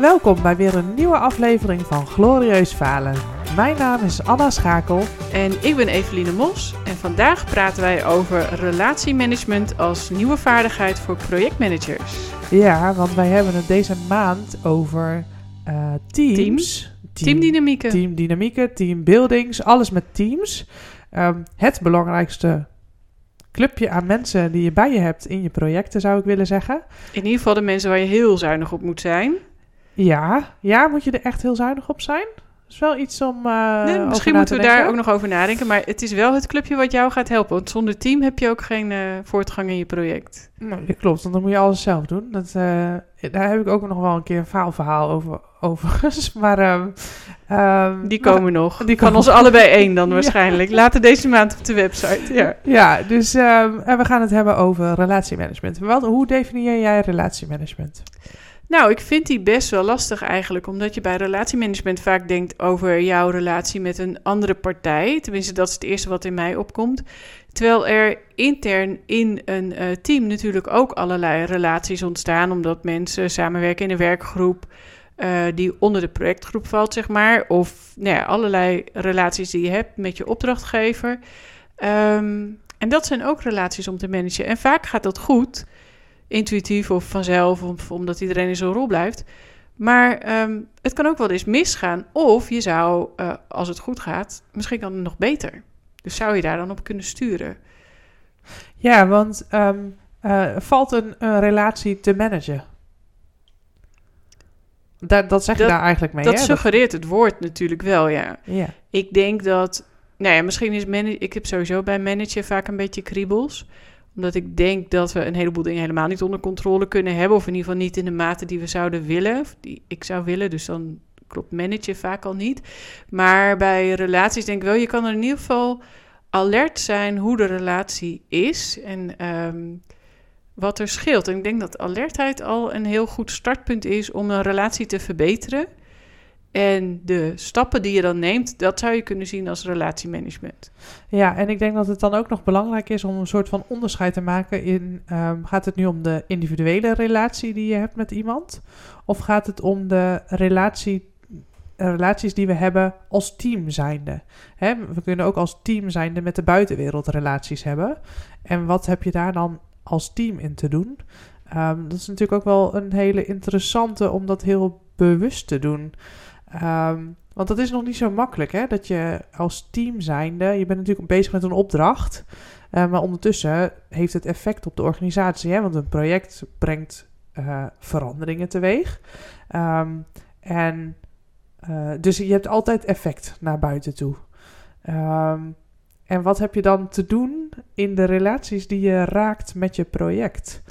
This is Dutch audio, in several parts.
Welkom bij weer een nieuwe aflevering van Glorieus Falen. Mijn naam is Anna Schakel. En ik ben Eveline Mos en vandaag praten wij over relatiemanagement als nieuwe vaardigheid voor projectmanagers. Ja, want wij hebben het deze maand over uh, teams. Teams? Teamdynamieken. Teamdynamieken, teambuildings, alles met teams. Um, het belangrijkste clubje aan mensen die je bij je hebt in je projecten, zou ik willen zeggen. In ieder geval de mensen waar je heel zuinig op moet zijn. Ja, ja moet je er echt heel zuinig op zijn? Dat is wel iets om. Uh, nee, misschien moeten we daar ook nog over nadenken. Maar het is wel het clubje wat jou gaat helpen. Want zonder team heb je ook geen uh, voortgang in je project. Nou, dat klopt, want dan moet je alles zelf doen. Dat, uh, daar heb ik ook nog wel een keer een faalverhaal over. Overigens. Maar. Um, um, die komen maar, nog. Die Van ons allebei één dan waarschijnlijk. ja. Later deze maand op de website. Ja, ja dus um, en we gaan het hebben over relatiemanagement. Wat, hoe definieer jij relatiemanagement? Nou, ik vind die best wel lastig eigenlijk, omdat je bij relatiemanagement vaak denkt over jouw relatie met een andere partij. Tenminste, dat is het eerste wat in mij opkomt. Terwijl er intern in een uh, team natuurlijk ook allerlei relaties ontstaan, omdat mensen samenwerken in een werkgroep. Uh, die onder de projectgroep valt, zeg maar. Of nou ja, allerlei relaties die je hebt met je opdrachtgever. Um, en dat zijn ook relaties om te managen. En vaak gaat dat goed intuïtief of vanzelf, of omdat iedereen in zijn rol blijft. Maar um, het kan ook wel eens misgaan. Of je zou, uh, als het goed gaat, misschien kan het nog beter. Dus zou je daar dan op kunnen sturen? Ja, want um, uh, valt een, een, relatie te managen? Dat, dat zeg je daar eigenlijk mee. Dat hè? suggereert het woord natuurlijk wel, ja. ja. Ik denk dat. Nou ja, misschien is managen. Ik heb sowieso bij managen vaak een beetje kriebels omdat ik denk dat we een heleboel dingen helemaal niet onder controle kunnen hebben. Of in ieder geval niet in de mate die we zouden willen. Of die ik zou willen. Dus dan klopt managen vaak al niet. Maar bij relaties denk ik wel, je kan er in ieder geval alert zijn hoe de relatie is. En um, wat er scheelt. En ik denk dat alertheid al een heel goed startpunt is om een relatie te verbeteren. En de stappen die je dan neemt, dat zou je kunnen zien als relatiemanagement. Ja, en ik denk dat het dan ook nog belangrijk is om een soort van onderscheid te maken in... Um, gaat het nu om de individuele relatie die je hebt met iemand? Of gaat het om de relatie, relaties die we hebben als team zijnde? We kunnen ook als team zijnde met de buitenwereld relaties hebben. En wat heb je daar dan als team in te doen? Um, dat is natuurlijk ook wel een hele interessante om dat heel bewust te doen... Um, want dat is nog niet zo makkelijk, hè? Dat je als team zijnde, je bent natuurlijk bezig met een opdracht, uh, maar ondertussen heeft het effect op de organisatie, hè? Want een project brengt uh, veranderingen teweeg. Um, en uh, dus je hebt altijd effect naar buiten toe. Um, en wat heb je dan te doen in de relaties die je raakt met je project?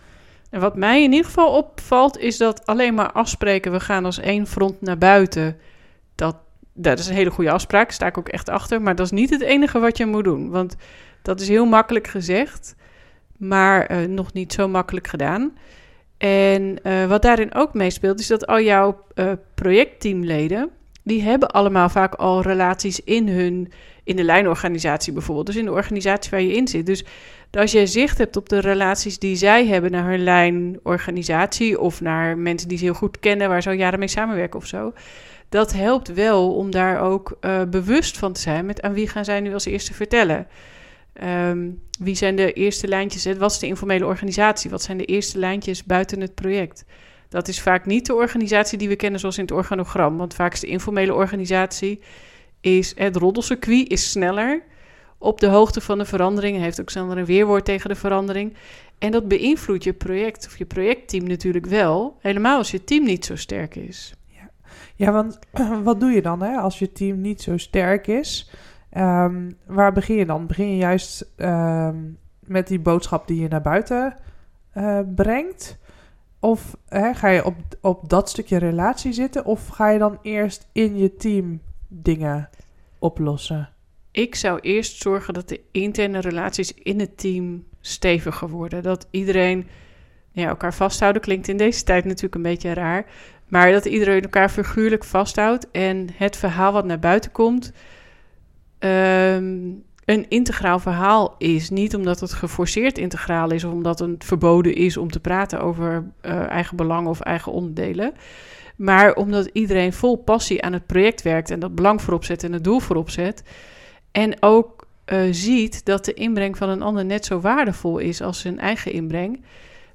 En wat mij in ieder geval opvalt, is dat alleen maar afspreken, we gaan als één front naar buiten. Dat, dat is een hele goede afspraak, sta ik ook echt achter. Maar dat is niet het enige wat je moet doen. Want dat is heel makkelijk gezegd, maar uh, nog niet zo makkelijk gedaan. En uh, wat daarin ook meespeelt, is dat al jouw uh, projectteamleden, die hebben allemaal vaak al relaties in hun, in de lijnorganisatie bijvoorbeeld. Dus in de organisatie waar je in zit. Dus als jij zicht hebt op de relaties die zij hebben naar hun lijnorganisatie of naar mensen die ze heel goed kennen, waar ze al jaren mee samenwerken of zo. Dat helpt wel om daar ook uh, bewust van te zijn met aan wie gaan zij nu als eerste vertellen. Um, wie zijn de eerste lijntjes? Wat is de informele organisatie? Wat zijn de eerste lijntjes buiten het project? Dat is vaak niet de organisatie die we kennen zoals in het organogram. Want vaak is de informele organisatie, is het roddelcircuit is sneller op de hoogte van de verandering. Heeft ook sneller een weerwoord tegen de verandering. En dat beïnvloedt je project of je projectteam natuurlijk wel. Helemaal als je team niet zo sterk is. Ja, want wat doe je dan hè, als je team niet zo sterk is? Um, waar begin je dan? Begin je juist um, met die boodschap die je naar buiten uh, brengt? Of hè, ga je op, op dat stukje relatie zitten? Of ga je dan eerst in je team dingen oplossen? Ik zou eerst zorgen dat de interne relaties in het team steviger worden. Dat iedereen ja, elkaar vasthouden klinkt in deze tijd natuurlijk een beetje raar. Maar dat iedereen elkaar figuurlijk vasthoudt en het verhaal wat naar buiten komt. Um, een integraal verhaal is. Niet omdat het geforceerd integraal is of omdat het verboden is om te praten over uh, eigen belangen of eigen onderdelen. Maar omdat iedereen vol passie aan het project werkt en dat belang voorop zet en het doel voorop zet. En ook uh, ziet dat de inbreng van een ander net zo waardevol is als zijn eigen inbreng.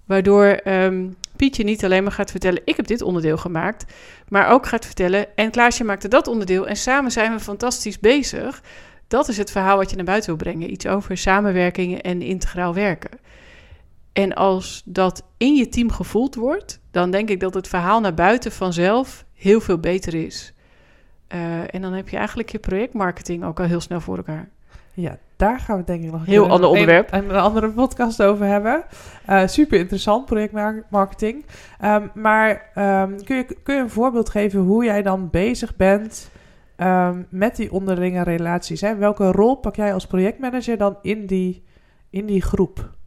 Waardoor um, Pietje niet alleen maar gaat vertellen: Ik heb dit onderdeel gemaakt. Maar ook gaat vertellen: En Klaasje maakte dat onderdeel. En samen zijn we fantastisch bezig. Dat is het verhaal wat je naar buiten wil brengen. Iets over samenwerking en integraal werken. En als dat in je team gevoeld wordt, dan denk ik dat het verhaal naar buiten vanzelf heel veel beter is. Uh, en dan heb je eigenlijk je projectmarketing ook al heel snel voor elkaar. Ja, daar gaan we denk ik nog een heel ander onderwerp. Een, een, andere podcast over hebben. Uh, super interessant, projectmarketing. Um, maar um, kun, je, kun je een voorbeeld geven hoe jij dan bezig bent um, met die onderlinge relaties? Hè? Welke rol pak jij als projectmanager dan in die, in die groep?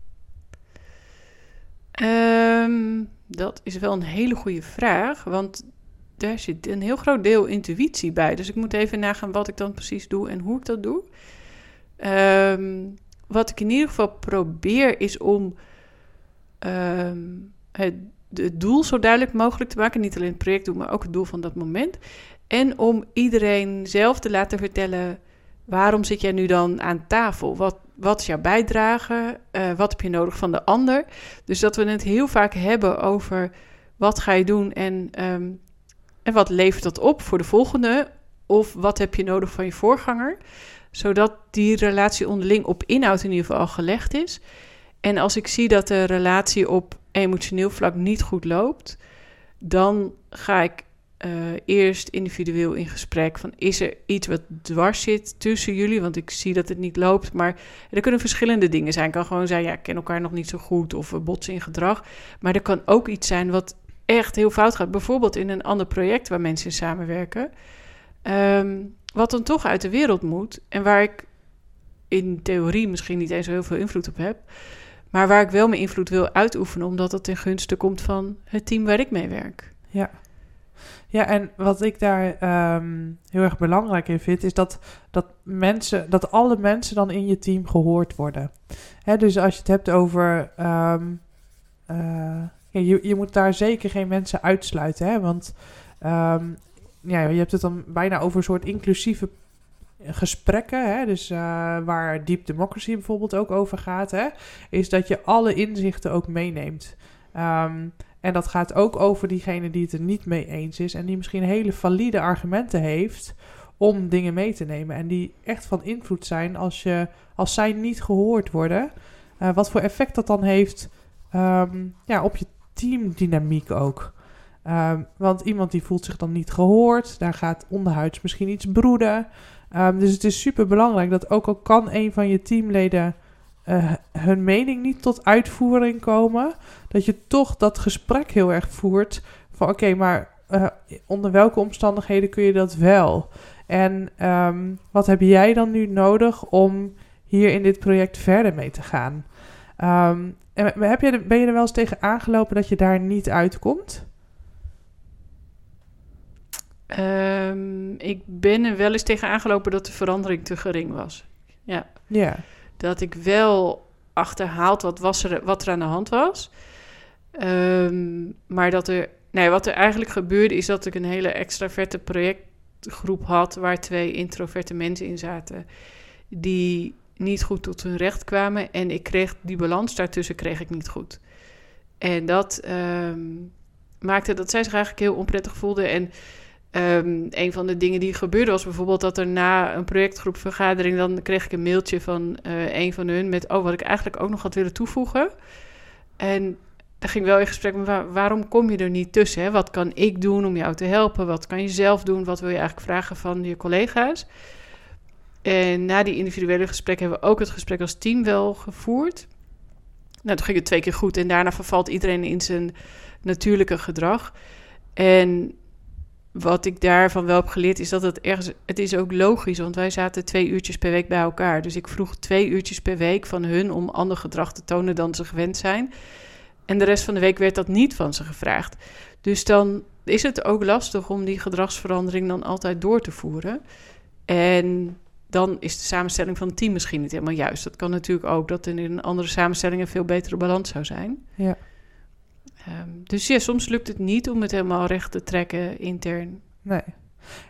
dat is wel een hele goede vraag, want daar zit een heel groot deel intuïtie bij. Dus ik moet even nagaan wat ik dan precies doe en hoe ik dat doe. Um, wat ik in ieder geval probeer is om um, het, het, doel zo duidelijk mogelijk te maken. Niet alleen het project doen, maar ook het doel van dat moment. En om iedereen zelf te laten vertellen: waarom zit jij nu dan aan tafel? Wat, wat is jouw bijdrage? Uh, wat heb je nodig van de ander? Dus dat we het heel vaak hebben over wat ga je doen en, um, en wat levert dat op voor de volgende? Of wat heb je nodig van je voorganger? Zodat die relatie onderling op inhoud in ieder geval al gelegd is. En als ik zie dat de relatie op emotioneel vlak niet goed loopt, dan ga ik uh, eerst individueel in gesprek van is er iets wat dwars zit tussen jullie, want ik zie dat het niet loopt, maar er kunnen verschillende dingen zijn. Het kan gewoon zijn ja, ik ken elkaar nog niet zo goed of we botsen in gedrag, maar er kan ook iets zijn wat echt heel fout gaat, bijvoorbeeld in een ander project waar mensen samenwerken. Um, wat dan toch uit de wereld moet en waar ik in theorie misschien niet eens heel veel invloed op heb, maar waar ik wel mijn invloed wil uitoefenen, omdat het ten gunste komt van het team waar ik mee werk. Ja. Ja, en wat ik daar um, heel erg belangrijk in vind, is dat, dat mensen, dat alle mensen dan in je team gehoord worden. Hè, dus als je het hebt over. Um, uh, je, je moet daar zeker geen mensen uitsluiten. Hè, want ja, je hebt het dan bijna over een soort inclusieve gesprekken, hè, dus uh, waar Deep Democracy bijvoorbeeld ook over gaat, hè, is dat je alle inzichten ook meeneemt. Um, en dat gaat ook over diegene die het er niet mee eens is en die misschien hele valide argumenten heeft om dingen mee te nemen en die echt van invloed zijn als, je, als zij niet gehoord worden. Uh, wat voor effect dat dan heeft um, ja, op je teamdynamiek ook. Um, want iemand die voelt zich dan niet gehoord, daar gaat onderhuids misschien iets broeden. Um, dus het is super belangrijk dat ook al kan een van je teamleden uh, hun mening niet tot uitvoering komen, dat je toch dat gesprek heel erg voert van oké, maar uh, onder welke omstandigheden kun je dat wel? En um, wat heb jij dan nu nodig om hier in dit project verder mee te gaan? en heb je, ben je er wel eens tegen aangelopen dat je daar niet uitkomt? Um, ik ben er wel eens tegen aangelopen dat de verandering te gering was. Ja. Ja. Dat ik wel achterhaald wat, was er, wat er aan de hand was. Um, maar dat er... Nee, wat er eigenlijk gebeurde is dat ik een hele extraverte projectgroep had... waar twee introverte mensen in zaten... die niet goed tot hun recht kwamen. En ik kreeg die balans daartussen kreeg ik niet goed. En dat um, maakte dat zij zich eigenlijk heel onprettig voelden... En Um, een van de dingen die gebeurde was bijvoorbeeld dat er na een projectgroepvergadering... dan kreeg ik een mailtje van uh, een van hun met... oh, wat ik eigenlijk ook nog had willen toevoegen. En daar ging wel in gesprek met waarom kom je er niet tussen? Hè? Wat kan ik doen om jou te helpen? Wat kan je zelf doen? Wat wil je eigenlijk vragen van je collega's? En na die individuele gesprekken hebben we ook het gesprek als team wel gevoerd. Nou, toen ging het twee keer goed en daarna vervalt iedereen in zijn natuurlijke gedrag. En wat ik daarvan wel heb geleerd is dat het ergens... Het is ook logisch, want wij zaten twee uurtjes per week bij elkaar. Dus ik vroeg twee uurtjes per week van hun om ander gedrag te tonen dan ze gewend zijn. En de rest van de week werd dat niet van ze gevraagd. Dus dan is het ook lastig om die gedragsverandering dan altijd door te voeren. En dan is de samenstelling van het team misschien niet helemaal juist. Dat kan natuurlijk ook dat in een andere samenstelling een veel betere balans zou zijn. Ja. Ehm, dus ja, soms lukt het niet om het helemaal recht te trekken intern. Nee.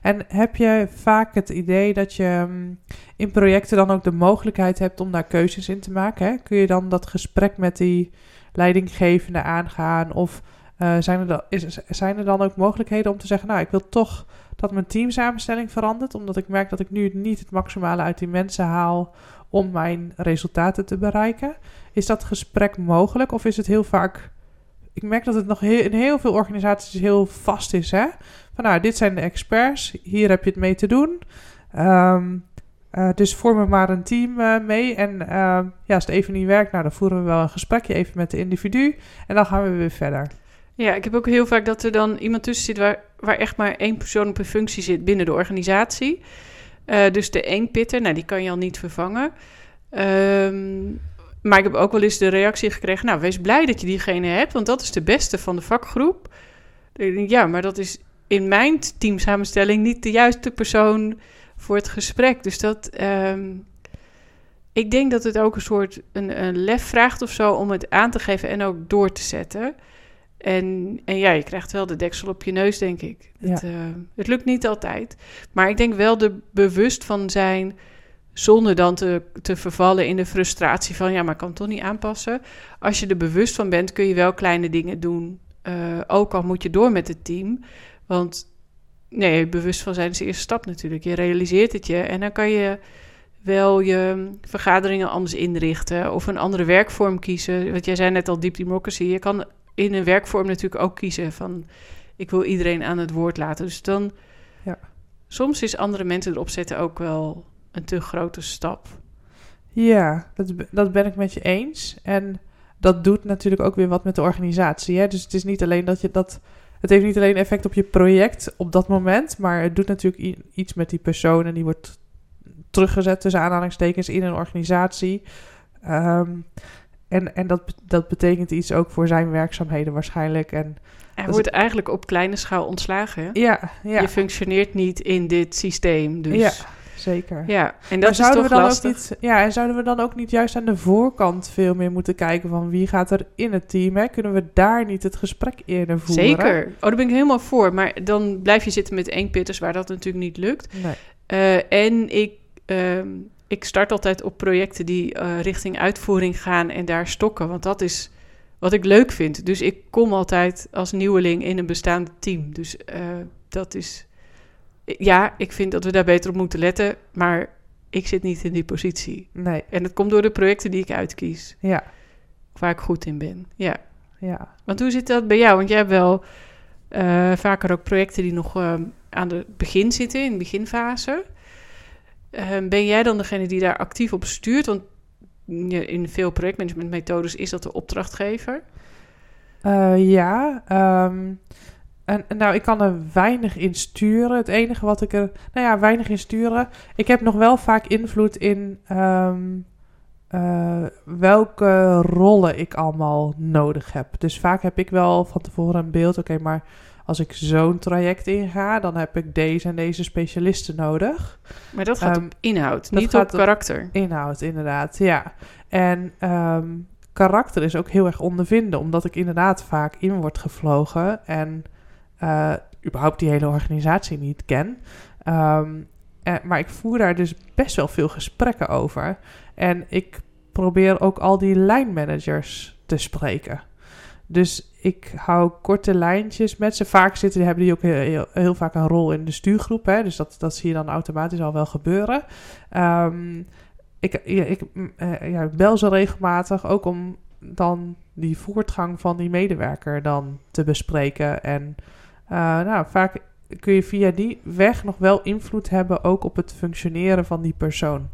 En heb je vaak het idee dat je mm, in projecten dan ook de mogelijkheid hebt om daar keuzes in te maken? Hè? Kun je dan dat gesprek met die leidinggevende aangaan? Of eh, zijn, er dan, is, zijn er dan ook mogelijkheden om te zeggen, nou, ik wil toch dat mijn teamsamenstelling verandert, omdat ik merk dat ik nu niet het maximale uit die mensen haal om mijn resultaten te bereiken? Is dat gesprek mogelijk of is het heel vaak ik merk dat het nog heel, in heel veel organisaties heel vast is. Hè? Van nou, dit zijn de experts, hier heb je het mee te doen. Ehm, eh, dus vorm er maar een team uh, mee. En uh, ja, als het even niet werkt, nou, dan voeren we wel een gesprekje even met de individu. En dan gaan we weer verder. Ja, ik heb ook heel vaak dat er dan iemand tussen zit waar, waar echt maar één persoon op een functie zit binnen de organisatie. Uh, dus de één pitter, nou, die kan je al niet vervangen. Um, maar ik heb ook wel eens de reactie gekregen: Nou, wees blij dat je diegene hebt, want dat is de beste van de vakgroep. Ja, maar dat is in mijn teamsamenstelling niet de juiste persoon voor het gesprek. Dus dat. Um, ik denk dat het ook een soort een, een lef vraagt of zo om het aan te geven en ook door te zetten. En, en ja, je krijgt wel de deksel op je neus, denk ik. Ja. Het, uh, het lukt niet altijd. Maar ik denk wel er bewust van zijn zonder dan te, te vervallen in de frustratie van ja, maar ik kan het toch niet aanpassen. Als je er bewust van bent, kun je wel kleine dingen doen. Uh, ook al moet je door met het team. Want nee, bewust van zijn is de eerste stap natuurlijk. Je realiseert het je en dan kan je wel je vergaderingen anders inrichten of een andere werkvorm kiezen. Want jij zei net al deep democracy. Je kan in een werkvorm natuurlijk ook kiezen van ik wil iedereen aan het woord laten. Dus dan ja. soms is andere mensen erop zetten ook wel een te grote stap. Ja, dat, dat ben ik met je eens. En dat doet natuurlijk ook weer wat met de organisatie. Hè? Dus het is niet alleen dat je dat. Het heeft niet alleen effect op je project op dat moment, maar het doet natuurlijk iets met die persoon en die wordt teruggezet tussen aanhalingstekens in een organisatie. Um, en en dat, dat betekent iets ook voor zijn werkzaamheden waarschijnlijk. En hij wordt eigenlijk op kleine schaal ontslagen. Ja, ja. Je functioneert niet in dit systeem. Dus ja zeker. Ja, en dat is toch we dan lastig. Ook niet, ja, en zouden we dan ook niet juist aan de voorkant veel meer moeten kijken van wie gaat er in het team? Hè? Kunnen we daar niet het gesprek eerder voeren? Zeker. Oh, daar ben ik helemaal voor. Maar dan blijf je zitten met één pitters waar dat natuurlijk niet lukt. Nee. Uh, en ik, uh, ik start altijd op projecten die uh, richting uitvoering gaan en daar stokken. Want dat is wat ik leuk vind. Dus ik kom altijd als nieuweling in een bestaand team. Dus uh, dat is ja, ik vind dat we daar beter op moeten letten, maar ik zit niet in die positie. Nee. En dat komt door de projecten die ik uitkies. Ja. Waar ik goed in ben. Ja. Ja. Want hoe zit dat bij jou? Want jij hebt wel uh, vaker ook projecten die nog uh, aan het begin zitten, in de beginfase. Uh, ben jij dan degene die daar actief op stuurt? Want in veel projectmanagementmethodes is dat de opdrachtgever. ja, um, en, nou, ik kan er weinig in sturen. Het enige wat ik er. Nou ja, weinig in sturen. Ik heb nog wel vaak invloed in. Um, uh, welke rollen ik allemaal nodig heb. Dus vaak heb ik wel van tevoren een beeld. Oké, okay, maar als ik zo'n traject inga, dan heb ik deze en deze specialisten nodig. Maar dat gaat um, op inhoud, niet op karakter. Op inhoud, inderdaad, ja. En um, karakter is ook heel erg ondervinden, omdat ik inderdaad vaak in word gevlogen en uh, überhaupt die hele organisatie niet ken. Um, en, maar ik voer daar dus best wel veel gesprekken over. En ik probeer ook al die lijnmanagers te spreken. Dus ik hou korte lijntjes met ze. Vaak zitten, hebben die ook heel, heel, vaak een rol in de stuurgroep. Hè? Dus dat, dat zie je dan automatisch al wel gebeuren. Um, ik, ja, ik uh, ja, bel ze regelmatig ook om dan die voortgang van die medewerker dan te bespreken. En nou, vaak kun je via die weg nog wel invloed hebben ook op het functioneren van die persoon.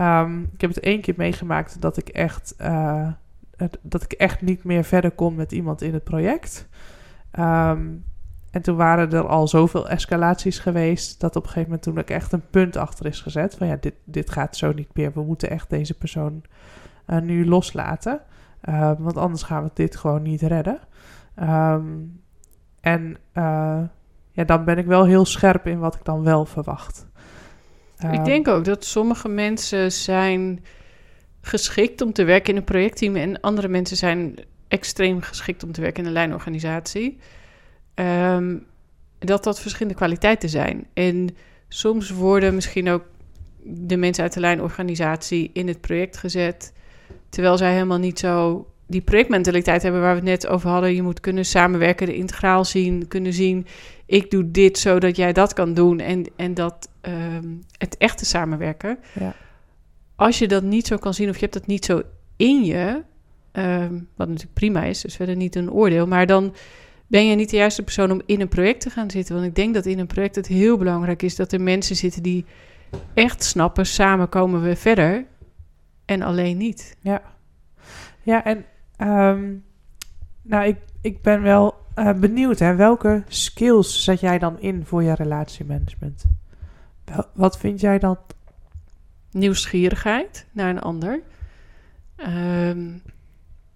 Um, ik heb het één keer meegemaakt dat ik echt, het, dat ik echt niet meer verder kon met iemand in het project. Um, en toen waren er al zoveel escalaties geweest dat op een gegeven moment toen ook echt een punt achter is gezet van ja, dit, dit gaat zo niet meer. We moeten echt deze persoon uh, nu loslaten, uh, want anders gaan we dit gewoon niet redden. Um, en uh, ja, dan ben ik wel heel scherp in wat ik dan wel verwacht. Uh, ik denk ook dat sommige mensen zijn geschikt om te werken in een projectteam en andere mensen zijn extreem geschikt om te werken in een lijnorganisatie. Ehm, dat dat verschillende kwaliteiten zijn. En soms worden misschien ook de mensen uit de lijnorganisatie in het project gezet, terwijl zij helemaal niet zo die projectmentaliteit hebben waar we het net over hadden. Je moet kunnen samenwerken, de integraal zien, kunnen zien. Ik doe dit zodat jij dat kan doen. En, en dat ehm, het echte samenwerken. Ja. Als je dat niet zo kan zien of je hebt dat niet zo in je, ehm, wat natuurlijk prima is, dus verder niet een oordeel, maar dan ben je niet de juiste persoon om in een project te gaan zitten. Want ik denk dat in een project het heel belangrijk is dat er mensen zitten die echt snappen, samen komen we verder en alleen niet. Ja, ja en ehm, nou, ik, ik ben wel eh, benieuwd, hè, welke skills zet jij dan in voor je relatiemanagement? Wel, wat vind jij dat? Nieuwsgierigheid naar een ander. Ehm,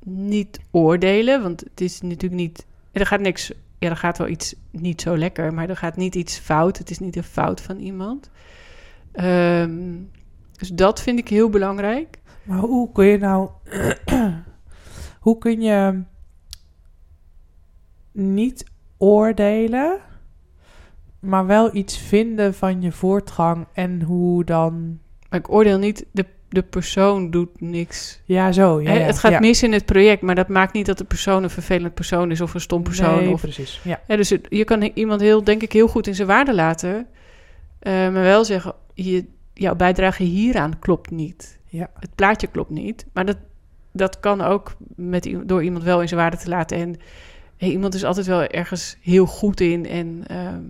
niet oordelen, want het is natuurlijk niet. Er gaat niks. Ja, er gaat wel iets niet zo lekker, maar er gaat niet iets fout. Het is niet een fout van iemand. Ehm, dus dat vind ik heel belangrijk. Maar hoe kun je nou. Hoe kun je niet oordelen, maar wel iets vinden van je voortgang en hoe dan. Maar ik oordeel niet, de, de persoon doet niks. Ja, zo. Ja, Hè, ja, het gaat ja. mis in het project, maar dat maakt niet dat de persoon een vervelend persoon is of een stom persoon. Nee, of, precies. Ja. Dus het- je kan iemand heel, denk ik, heel goed in zijn waarde laten. eh, maar wel zeggen, je, jouw bijdrage hieraan klopt niet. Ja. Het plaatje klopt niet. Maar dat, dat kan ook met, door iemand wel in zijn waarde te laten. En hey, iemand is altijd wel ergens heel goed in en, ehm,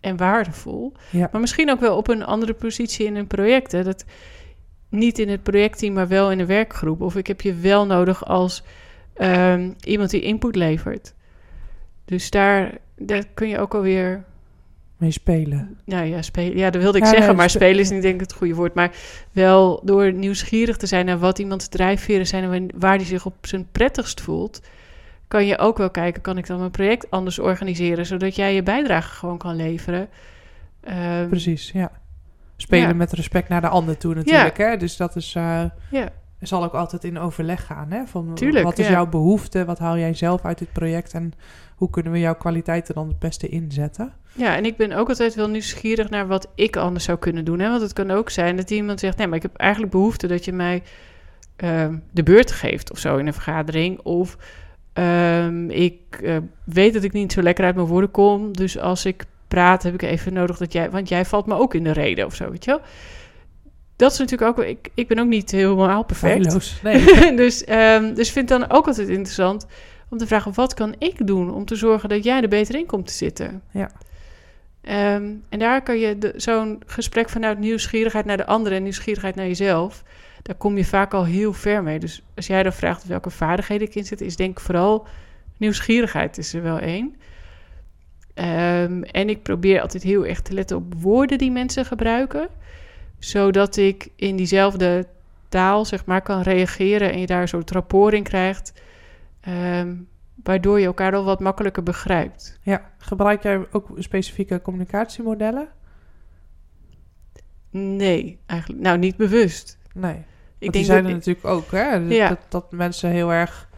en waardevol. Ja. Maar misschien ook wel op een andere positie in een project. Hè? Dat, niet in het projectteam, maar wel in een werkgroep. Of ik heb je wel nodig als ehm, iemand die input levert. Dus daar, daar kun je ook alweer Mee spelen. nou ja, spelen. Ja, dat wilde ik Ja, zeggen, nee, maar spe- spelen is niet denk ik het goede woord. Maar wel door nieuwsgierig te zijn naar wat iemands drijfveren zijn en wa- waar die zich op zijn prettigst voelt, kan je ook wel kijken, kan ik dan mijn project anders organiseren, zodat jij je bijdrage gewoon kan leveren. Ehm, Precies, ja. Spelen Ja. met respect naar de ander toe natuurlijk. Hè? Dus dat is, eh, ja, zal ook altijd in overleg gaan. Hè? Van, Tuurlijk, wat is ja. jouw behoefte? Wat haal jij zelf uit dit project? En hoe kunnen we jouw kwaliteiten dan het beste inzetten? ja, en ik ben ook altijd wel nieuwsgierig naar wat ik anders zou kunnen doen. Hè? Want het kan ook zijn dat iemand zegt, nee, maar ik heb eigenlijk behoefte dat je mij ehm, de beurt geeft of zo in een vergadering. Of ehm, ik eh, weet dat ik niet zo lekker uit mijn woorden kom. Dus als ik praat, heb ik even nodig dat jij... Want jij valt me ook in de reden of zo, weet je wel? Dat is natuurlijk ook... Ik, ik ben ook niet helemaal perfect. Nee. dus, ehm dus vind dan ook altijd interessant om te vragen... wat kan ik doen om te zorgen dat jij er beter in komt te zitten? Ja. Ehm, en daar kan je zo'n gesprek vanuit nieuwsgierigheid naar de ander... en nieuwsgierigheid naar jezelf... daar kom je vaak al heel ver mee. Dus als jij dan vraagt welke vaardigheden ik inzet... is denk ik vooral nieuwsgierigheid is er wel één. Ehm, en ik probeer altijd heel erg te letten op woorden die mensen gebruiken... zodat ik in diezelfde taal zeg maar, kan reageren... en je daar een soort rapport in krijgt... ehm, waardoor je elkaar al wat makkelijker begrijpt. Ja. Gebruik jij ook specifieke communicatiemodellen? Nee, eigenlijk. Nou, niet bewust. Nee. Ik Want die denk zijn dat, er natuurlijk ook, hè? Dat, Ja. dat, dat mensen heel erg...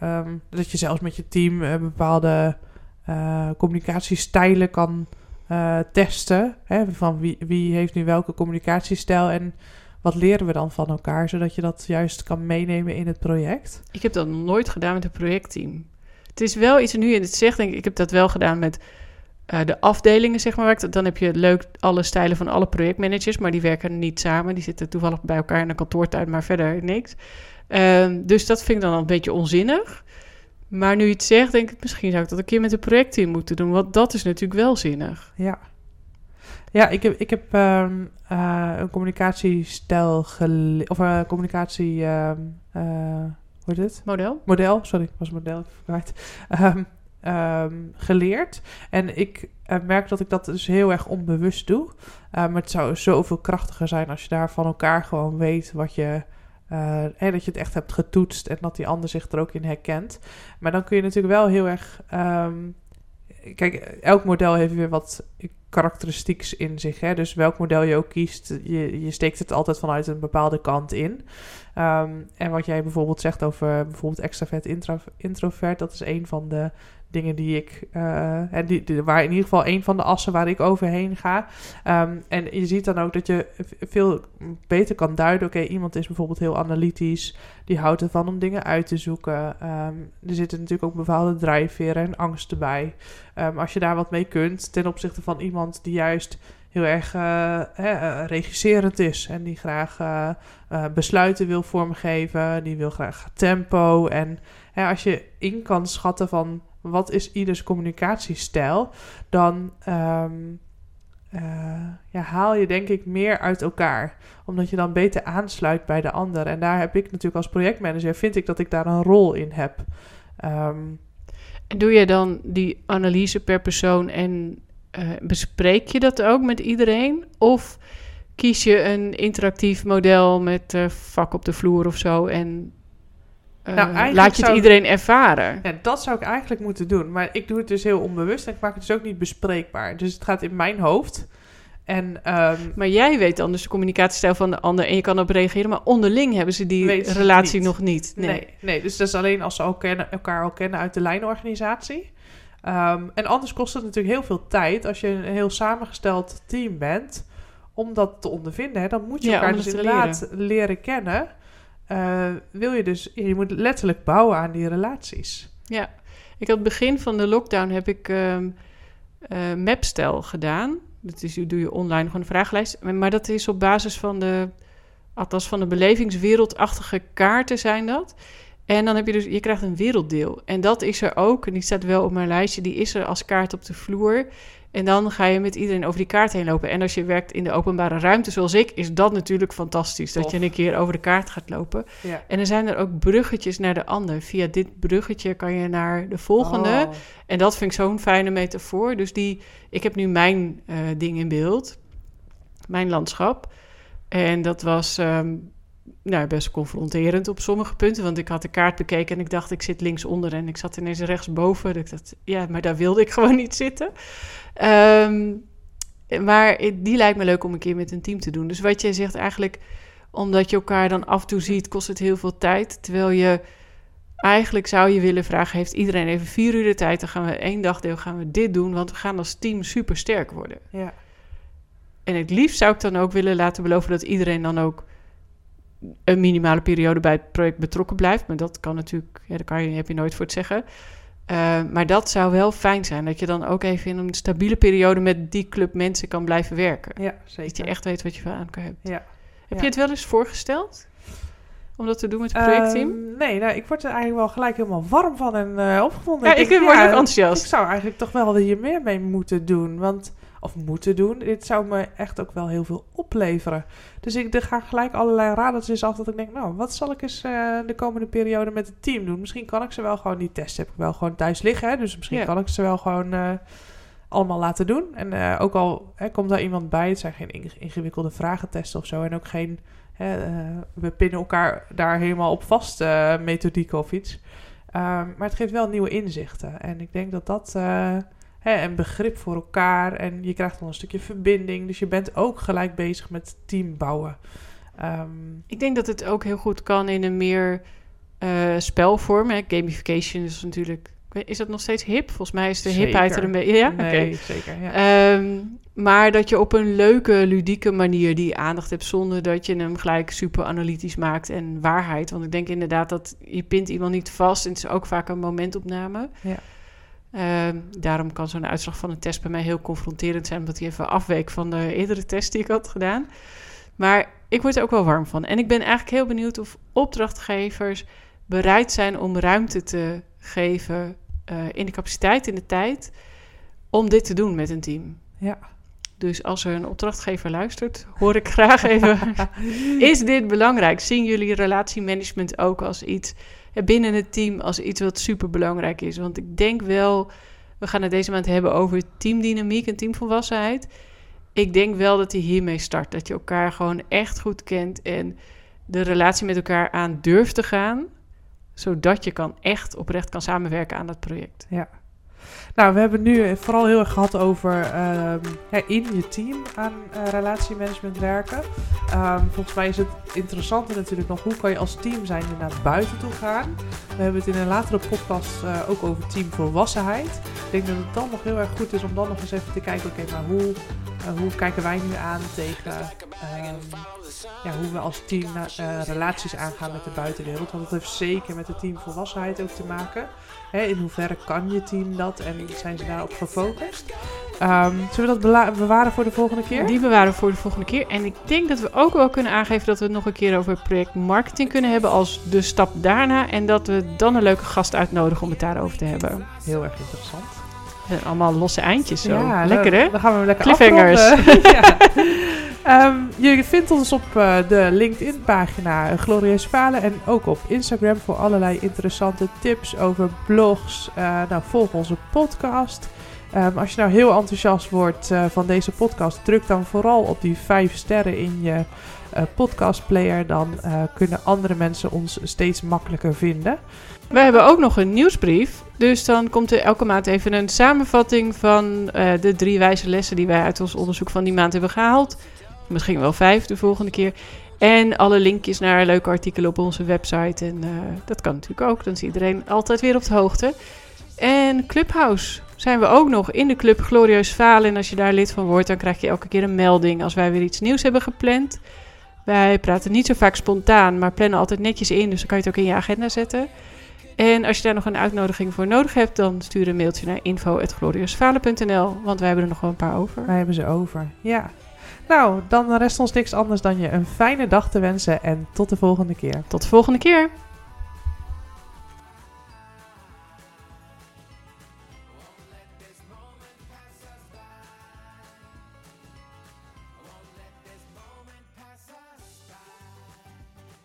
ehm, dat je zelfs met je team eh, bepaalde eh, communicatiestijlen kan eh, testen. Hè? Van wie, wie heeft nu welke communicatiestijl en wat leren we dan van elkaar... zodat je dat juist kan meenemen in het project. ik heb dat nog nooit gedaan met een projectteam. Het is wel iets, nu je het zegt, denk ik, ik heb dat wel gedaan met eh, de afdelingen, zeg maar. Dan heb je leuk alle stijlen van alle projectmanagers, maar die werken niet samen. Die zitten toevallig bij elkaar in een kantoortuin, maar verder niks. Ehm, dus dat vind ik dan een beetje onzinnig. Maar nu je het zegt, denk ik, misschien zou ik dat een keer met een projectteam moeten doen. Want dat is natuurlijk wel zinnig. Ja. Ja, ik heb, ik heb ehm, eh, een communicatiestijl gele- of een communicatie... ehm, eh, hoe heet het? Model? model, sorry, was model kwijt, ehm, ehm, geleerd. En ik eh, merk dat ik dat dus heel erg onbewust doe. Eh, maar het zou zoveel krachtiger zijn als je daar van elkaar gewoon weet wat je... eh, dat je het echt hebt getoetst en dat die ander zich er ook in herkent. Maar dan kun je natuurlijk wel heel erg... ehm, kijk, elk model heeft weer wat karakteristieks in zich. Hè? Dus welk model je ook kiest, je, je steekt het altijd vanuit een bepaalde kant in. Ehm, en wat jij bijvoorbeeld zegt over bijvoorbeeld extravert, introvert, dat is een van de dingen die ik, uh, die, die, waar in ieder geval een van de assen waar ik overheen ga. Um, en je ziet dan ook dat je veel beter kan duiden. Oké, iemand is bijvoorbeeld heel analytisch, die houdt ervan om dingen uit te zoeken. Um, er zitten natuurlijk ook bepaalde drijfveren en angsten bij. Um, als je daar wat mee kunt ten opzichte van iemand die juist heel erg uh, regisserend is en die graag besluiten wil vormgeven, die wil graag tempo. En als je in kan schatten van wat is ieders communicatiestijl, dan um, ja, haal je denk ik meer uit elkaar. Omdat je dan beter aansluit bij de ander. En daar heb ik natuurlijk als projectmanager, vind ik dat ik daar een rol in heb. Um, en doe je dan die analyse per persoon en uh, bespreek je dat ook met iedereen? Of kies je een interactief model met uh, vak op de vloer of zo en nou, laat je het iedereen ervaren? Ja, dat zou ik eigenlijk moeten doen. Maar ik doe het dus heel onbewust en ik maak het dus ook niet bespreekbaar. Dus het gaat in mijn hoofd. En, um, maar jij weet dan dus de communicatiestijl van de ander en je kan op reageren, maar onderling hebben ze die relatie nog niet. Nee. nee. Nee, dus dat is alleen als ze al kennen, elkaar al kennen uit de lijnorganisatie. Um, en anders kost het natuurlijk heel veel tijd als je een heel samengesteld team bent om dat te ondervinden. Hè. Dan moet je elkaar dus inderdaad leren, leren kennen. Uh, wil je dus, je moet letterlijk bouwen aan die relaties. Ja, ik had begin van de lockdown heb ik um, uh, Mapstel gedaan. Dat is, doe je online gewoon een vragenlijst. Maar dat is op basis van de, althans van de belevingswereldachtige kaarten zijn dat. En dan heb je dus, je krijgt een werelddeel. En dat is er ook, en die staat wel op mijn lijstje, die is er als kaart op de vloer. En dan ga je met iedereen over die kaart heen lopen. En als je werkt in de openbare ruimte zoals ik, is dat natuurlijk fantastisch. Dat je een keer over de kaart gaat lopen. Ja. En er zijn er ook bruggetjes naar de ander. Via dit bruggetje kan je naar de volgende. Oh. En dat vind ik zo'n fijne metafoor. Dus die, ik heb nu mijn uh, ding in beeld. Mijn landschap. En dat was um, nou, best confronterend op sommige punten. Want ik had de kaart bekeken en ik dacht, ik zit linksonder. En ik zat ineens rechtsboven. Ik dacht, ja, maar daar wilde ik gewoon niet zitten. Um, maar die lijkt me leuk om een keer met een team te doen. Dus wat jij zegt eigenlijk, omdat je elkaar dan af en toe ziet, kost het heel veel tijd. Terwijl je eigenlijk zou je willen vragen, heeft iedereen even vier uur de tijd? Dan gaan we één dagdeel gaan we dit doen, want we gaan als team super sterk worden. Ja. En het liefst zou ik dan ook willen laten beloven dat iedereen dan ook een minimale periode bij het project betrokken blijft. Maar dat kan natuurlijk, ja, daar kan je, heb je nooit voor te zeggen. Uh, maar dat zou wel fijn zijn. Dat je dan ook even in een stabiele periode met die club mensen kan blijven werken. Ja, zeker. Dat je echt weet wat je aan kan hebben. Ja. Heb je het wel eens voorgesteld? Om dat te doen met het projectteam? Uh, nee, nou, ik word er eigenlijk wel gelijk helemaal warm van en uh, opgevonden. Ja, ik, ik word ook enthousiast. Ik zou eigenlijk toch wel hier meer mee moeten doen. Want of moeten doen. Dit zou me echt ook wel heel veel opleveren. Dus ik ga gelijk allerlei radertjes af dat ik denk, nou, wat zal ik eens uh, de komende periode met het team doen? Misschien kan ik ze wel gewoon, die test heb ik wel gewoon thuis liggen. Hè? Dus misschien kan ik ze wel gewoon uh, allemaal laten doen. En uh, ook al hè, komt daar iemand bij, het zijn geen ingewikkelde vragentesten of zo. En ook geen, we pinnen elkaar daar helemaal op vast, methodiek of iets. Um, maar het geeft wel nieuwe inzichten. En ik denk dat dat hè, en begrip voor elkaar. En je krijgt dan een stukje verbinding. Dus je bent ook gelijk bezig met team bouwen. Um, ik denk dat het ook heel goed kan in een meer uh, spelvorm. Hè. Gamification is natuurlijk. Is dat nog steeds hip? Volgens mij is de zeker. hipheid er een beetje. Ja, nee, zeker. Ja. Um, maar dat je op een leuke, ludieke manier die aandacht hebt, zonder dat je hem gelijk super analytisch maakt en waarheid. Want ik denk inderdaad dat je pint iemand niet vast. En het is ook vaak een momentopname. Ja. Ehm, daarom kan zo'n uitslag van een test bij mij heel confronterend zijn, omdat hij even afweek van de eerdere test die ik had gedaan. Maar ik word er ook wel warm van. En ik ben eigenlijk heel benieuwd of opdrachtgevers bereid zijn om ruimte te geven uh, in de capaciteit, in de tijd, om dit te doen met een team. Ja. Dus als er een opdrachtgever luistert, hoor ik graag even: is dit belangrijk? Zien jullie relatiemanagement ook als iets binnen het team als iets wat super belangrijk is. Want ik denk wel, we gaan het deze maand hebben over teamdynamiek en teamvolwassenheid. Ik denk wel dat hij hiermee start. Dat je elkaar gewoon echt goed kent en de relatie met elkaar aan durft te gaan. Zodat je kan echt oprecht kan samenwerken aan dat project. Ja. Nou, we hebben nu vooral heel erg gehad over ehm, in je team aan uh, relatiemanagement werken. Um, volgens mij is het interessante natuurlijk nog hoe kan je als team zijn naar buiten toe gaan. We hebben het in een latere podcast uh, ook over teamvolwassenheid. Ik denk dat het dan nog heel erg goed is om dan nog eens even te kijken, oké, maar hoe, uh, hoe kijken wij nu aan tegen um, ja, hoe we als team relaties aangaan met de buitenwereld. Want dat heeft zeker met de teamvolwassenheid ook te maken. Hè, in hoeverre kan je team dat en zijn ze daarop gefocust? Um, zullen we dat bewaren voor de volgende keer? Die bewaren voor de volgende keer. En ik denk dat we ook wel kunnen aangeven dat we het nog een keer over project marketing kunnen hebben als de stap daarna. En dat we dan een leuke gast uitnodigen om het daarover te hebben. Heel erg interessant. allemaal losse eindjes zo. Ja, lekker hè? Dan gaan we lekker Cliffhangers. um, je vindt ons op uh, de LinkedIn-pagina Glorieus Falen en ook op Instagram voor allerlei interessante tips over blogs. Uh, nou, volg onze podcast. Um, als je nou heel enthousiast wordt van deze podcast, druk dan vooral op die 5 sterren in je podcastplayer. Dan kunnen andere mensen ons steeds makkelijker vinden. We hebben ook nog een nieuwsbrief. Dus dan komt er elke maand even een samenvatting van de drie wijze lessen die wij uit ons onderzoek van die maand hebben gehaald. Misschien wel vijf de volgende keer. En alle linkjes naar leuke artikelen op onze website. En uh, dat kan natuurlijk ook. Dan is iedereen altijd weer op de hoogte. En Clubhouse zijn we ook nog in de club Glorieus Falen. En als je daar lid van wordt, dan krijg je elke keer een melding als wij weer iets nieuws hebben gepland. Wij praten niet zo vaak spontaan, maar plannen altijd netjes in. Dus dan kan je het ook in je agenda zetten. En als je daar nog een uitnodiging voor nodig hebt, dan stuur een mailtje naar info.glorieusfalen.nl. Want wij hebben er nog wel een paar over. Wij hebben ze over, ja. Nou, dan rest ons niks anders dan je een fijne dag te wensen en tot de volgende keer. Tot de volgende keer.